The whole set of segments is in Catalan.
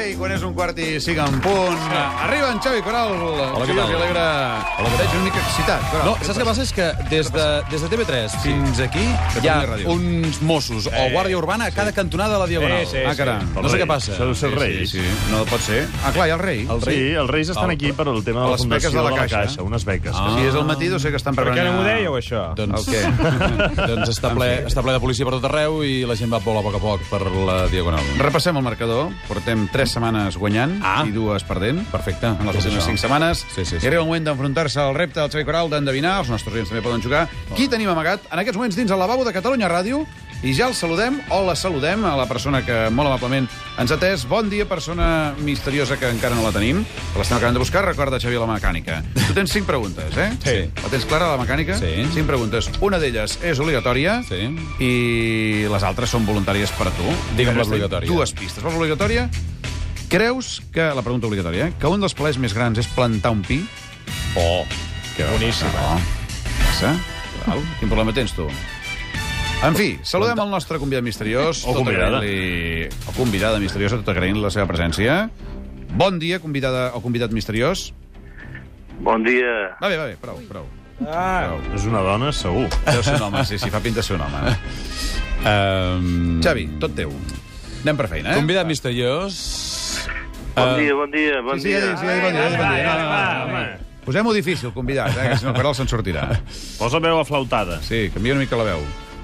i quan és un quart i cinc en punt. Arriba en Xavi Coral. Hola, què tal? Alegre. Hola, què Veig tal? una mica excitat. Coral. No, saps què passa? És que des de, des de TV3 fins aquí hi ha uns Mossos o Guàrdia Urbana a cada cantonada de la Diagonal. Sí, sí, Ah, caram. No sé què passa. Això deu ser el rei. Sí, sí, no pot ser. Ah, clar, hi ha el rei. El rei. Sí, els Reis estan El- aquí per al tema de la fundació de la Caixa. unes beques. Ah. Si és al matí, deu ser que estan Per què preparant... no m'ho dèieu, això? Doncs, El què? doncs està, ple, està ple de policia per tot arreu i la gent va volar a poc a poc per la Diagonal. Repassem el marcador. Portem 3 setmanes guanyant Ah. i dues perdent. Perfecte. En les és últimes? 5 setmanes. Sí, sí, sí. I arriba el moment d'enfrontar-se al repte del Xavi Coral d'endevinar. Els nostres oients també poden jugar. Qui tenim amagat en aquests moments dins el lavabo de Catalunya Ràdio? I ja el saludem, o la saludem, a la persona que molt amablement ens ha atès. Bon dia, persona misteriosa que encara no la tenim. L'estem acabant de buscar. Recorda, Xavi, la mecànica. Tu tens 5 preguntes, eh? Sí. La tens clara, la mecànica? Sí. 5 preguntes. Una d'elles és obligatòria Sí. i les altres són voluntàries per a tu. Digue'm l'obligatòria. Dues pistes. Vols l'obligatòria? Creus que, la pregunta obligatòria, eh? que un dels plaers més grans és plantar un pi? Oh, Que Boníssim. No. Passa? Val. Quin problema tens, tu? En fi, saludem el nostre convidat misteriós. O convidada. agraint-li- O convidada misteriosa, tot agraint la seva presència. Bon dia, convidada o convidat misteriós. Bon dia. Va bé, va bé, prou, prou. Ah, prou. És una dona, segur. Deu ser un home, sí, sí, fa pinta de ser un home. Um, Xavi, tot teu. Anem per feina, eh? Convidat misteriós... Bon Eh, dia, bon dia, bon Sí, sí, dia. sí, ja dic, bon dia, bon dia. va, No, no, va, no, no. home. Posem-ho difícil, convidat, eh? que si no, Caral se'n sortirà. Posa veu aflautada. Sí, canvia una mica la veu.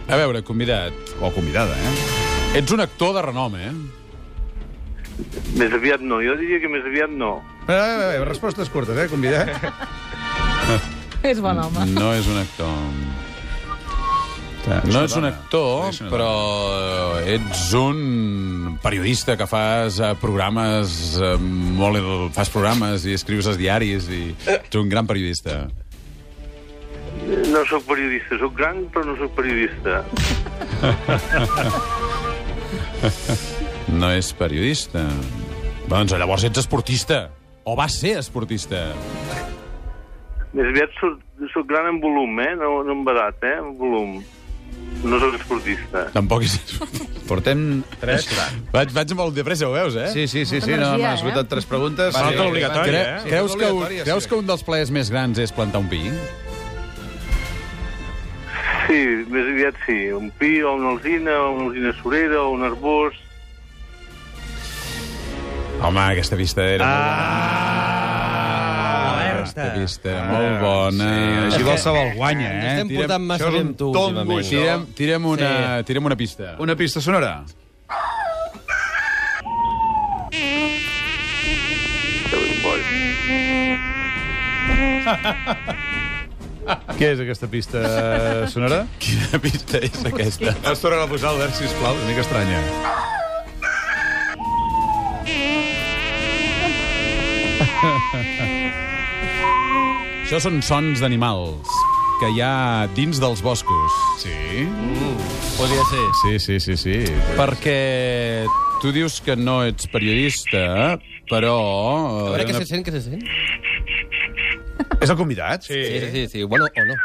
A veure, convidat, O convidada, eh? ets un actor de renom, eh? Més aviat no, jo diria que més aviat no. Eh, eh, eh, respostes curtes, eh, convidat? És bon home. No és un actor. No ets un actor, però ets un periodista que fas eh, programes, eh, molt, fas programes i escrius als diaris i ets un gran periodista. No sóc periodista, sóc gran, però no sóc periodista. No és periodista. Doncs llavors ets esportista. O vas ser esportista. Més aviat sóc, sóc gran en volum, eh? No, no en edat, eh? En volum. No sóc esportista. Tampoc és esportista. Portem... Tres. Vaig, vaig molt de pressa, ho veus, eh? Sí, sí, sí, sí, no, energia, m'has eh? tres preguntes. Va, Sí, nota obligatòria, Cre- eh? sí, creus, que, un, creus sí. que un dels plaers més grans és plantar un pi? Sí, més aviat sí. Un pi o una alzina, o una alzina surera, o un arbós. Home, aquesta vista era molt bona. Ah, Aquesta vista, molt bona. Sí, així qualsevol guanya, eh? estem tirem- portant massa bé amb tu, tongo. Tirem, tirem, una, tirem una pista. Una pista sonora. Què és aquesta pista sonora? Quina pista és aquesta? Has tornat a posar, Albert, sisplau, una mica estranya. Això són sons d'animals que hi ha dins dels boscos. Sí? Podria ser. Sí, sí, sí, sí. Perquè tu dius que no ets periodista, però... A veure què se sent, què se sent. És el convidat? Sí. Sí, sí, sí, sí. Bueno, o no.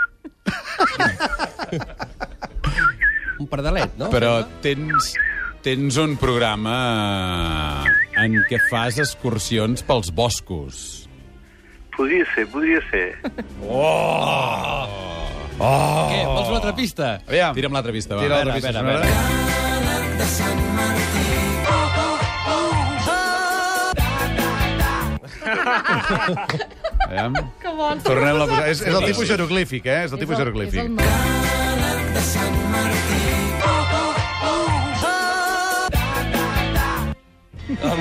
Un pardalet, no? Però tens, tens un programa en què fas excursions pels boscos. Podria ser, podria ser. Què? Vols una altra pista? Aviam. Tira'm l'altra pista, va. Tira l'altra pista a veure, sonora. Aviam. Que bon. Tornem a posar. És, és el tipus jeroglífic, eh? És el tipus És el jeroglífic. mar.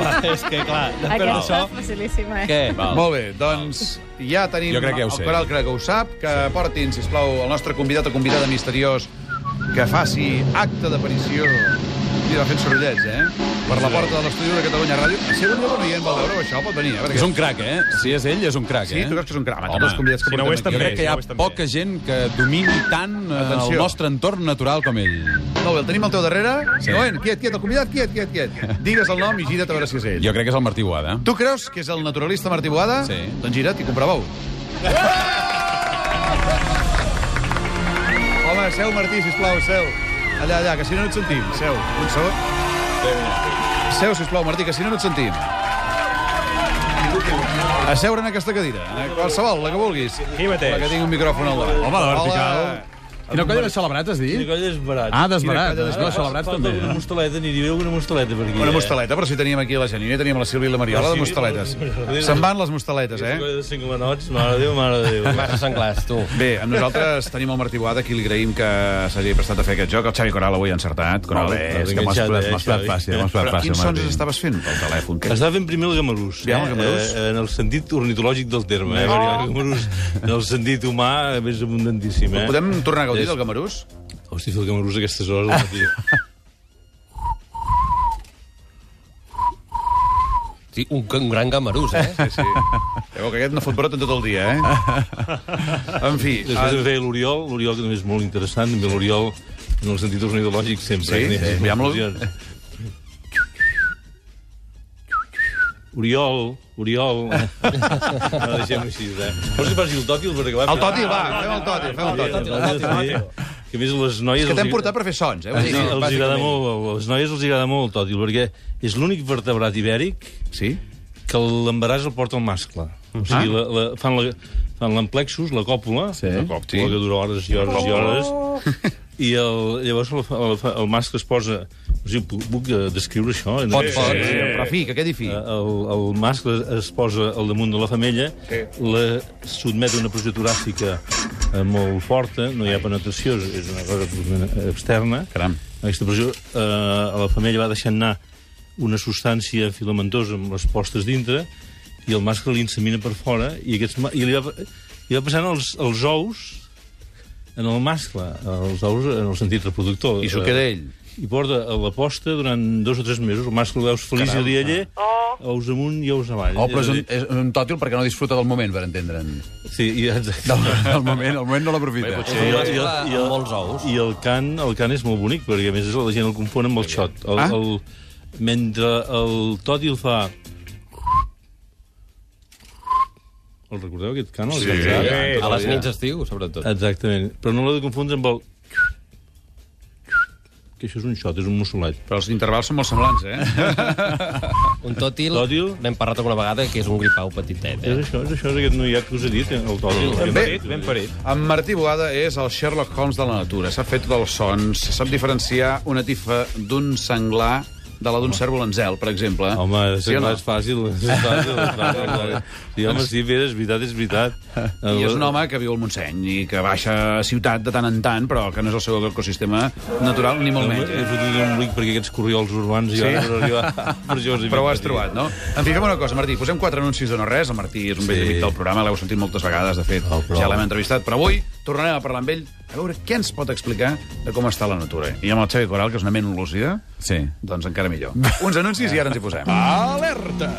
Home, és que, clar, després Aquesta d'això... és facilíssima, eh? Què? Val. Molt bé, doncs ja tenim... Jo crec que ja ho sé. El Coral crec que ho sap. Que portin, sisplau, el nostre convidat o convidada misteriós que faci acte d'aparició Mira, fent sorollets, eh? Per la porta de l'estudi de Catalunya Ràdio. Si algun dia veient, vol veure això, pot venir. A veure És un crac, eh? Si és ell, és un crac, Sí, eh? tu creus que és un crac? Home, Home, tots els convidats que si no ho és, aquí. Jo també. crec que hi ha Ja ho és, també. poca gent que domini tant eh, el Atenció. nostre entorn natural com ell. Molt bé, el tenim al teu darrere. Sí. Moment, quiet, quiet, el convidat, quiet, quiet, quiet. Digues el nom i gira't a veure si és ell. Jo crec que és el Martí Boada. Tu creus que és el naturalista Martí Boada? Sí. Doncs gira't i comproveu. Home, seu, Martí, sisplau, seu. Allà, allà, que si no no et sentim. Seu, un segon. Seu, sisplau, Martí, que si no no et sentim. A seure en aquesta cadira, en qualsevol, la que vulguis. Aquí mateix. La que tingui un micròfon al davant. Home, la vertical. Hola. Quina colla de celebrats, has dit? Quina colla d'esbarats. Ah, desbarat. Quina colla No, celebrats també. una mostaleta, aniria bé alguna mostaleta per aquí. Una eh? mostaleta, però si teníem aquí la Janina, teníem la Sílvia i la Mariola de Sí, mostaletes. Se'n van les mostaletes, eh? colla de cinglanots, mare de Déu, mare de Déu. Massa senglars, tu. Bé, amb nosaltres tenim el Martí Boada, qui li agraïm que s'hagi prestat a fer aquest joc. El Xavi Coral avui ha encertat. Coral. Molt bé, és que m'ho has enganxat, posat m'ho has posat Xavi? fàcil, Però fàcil, quins sons estaves fent pel telèfon? Que... Estava fent primer el gamarús, Aviam, el gamarús. Eh, en el sentit ornitològic del terme, eh? gamarús, en el sentit humà, és abundantíssim, eh? Podem tornar a gaudir És- del gamarús? Hosti, fer el gamarús a aquestes hores al matí. Sí, un, un gran gamarús, eh? Sí, sí. Veu que aquest no fot brot en tot el dia, eh? En fi, Després em feia l'Oriol, l'Oriol que també és molt interessant, també l'Oriol en el sentit ornitològic sempre. Sí? eh? Sí, Oriol, Oriol... No, deixem així, eh? Vols que passi el tòtil? Perquè va... el tòtil, va, fem el tòtil, fem el tòtil. Que a més les noies... Que els t'hem portat per fer sons, eh? Dir, els agrada molt, a les noies els agrada molt el tòtil, perquè és l'únic vertebrat ibèric Sí? que l'embaràs el porta el mascle. O sigui, Ah. la, la, fan la, fan l'emplexus, la còpula, Sí. la còpula Sí. que dura hores i hores i hores, i el, llavors el, el, el mascle es posa... O sigui, puc, puc eh, descriure això? No? Pot, pot, sí, però fi, que quedi fi. Eh, El, el mascle es posa al damunt de la femella, la sotmet a una pressió toràcica eh, molt forta, no hi ha penetració, és- una cosa externa. Caram. Aquesta pressió, eh, a la femella va deixant anar una substància filamentosa amb les postes dintre i el mascle l'insemina per fora i, aquests, i li, va, li va passant els, els ous en el mascle, els ous en el sentit reproductor. I s'ho queda ell. I porta a la posta durant dos o tres mesos. El mascle el veus feliç Caram. el dia aller, ous amunt i ous avall. Oh, però és un, és un tòtil perquè no disfruta del moment, per entendre'n. Sí, i, exacte. Del, del moment, el moment no l'aprofita. I, el, i, el, i, el, molts ous. I el cant, el cant és molt bonic, perquè a més la gent el confon amb el xot. El, Ah. el, mentre el tòtil fa... El recordeu, aquest cant? El Sí. cant? A les nits d'estiu, sobretot. Exactament. Però no l'ha de confondre amb el... Que això és un xot, és un mussolet. Però els intervals són molt semblants, eh? Un tòtil, Tòtil. n'hem parlat alguna vegada, que és un gripau petitet, És eh? això, és això, és aquest noiat que us he dit, eh, el tòtil. Ben parit, ben parit. En Martí Boada és el Sherlock Holmes de la natura. Sap fer tots els sons, sap diferenciar una tifa d'un senglar de la d'un cèrvol en zel, per exemple. Home, Sí no? és fàcil. És fàcil, és fàcil. Sí, home, sí, Pere, és veritat, és veritat. I és un home que viu al Montseny i que baixa a ciutat de tant en tant, però que no és el seu ecosistema natural, ni molt Home, menys. He fotut un blic perquè aquests corriols urbans Sí? ja per arribar... Però ho has trobat, no? En fi, fem una cosa, Martí, posem quatre anuncis de no res. El Martí és un vell Sí. amic del programa, l'heu sentit moltes vegades, de fet, Oh, ja l'hem entrevistat. Però avui tornarem a parlar amb ell, a veure què ens pot explicar de com està la natura. I amb el Xavi Coral, que és una ment lúcida, Sí. doncs encara millor. Uns anuncis i ara ens hi posem. Alerta!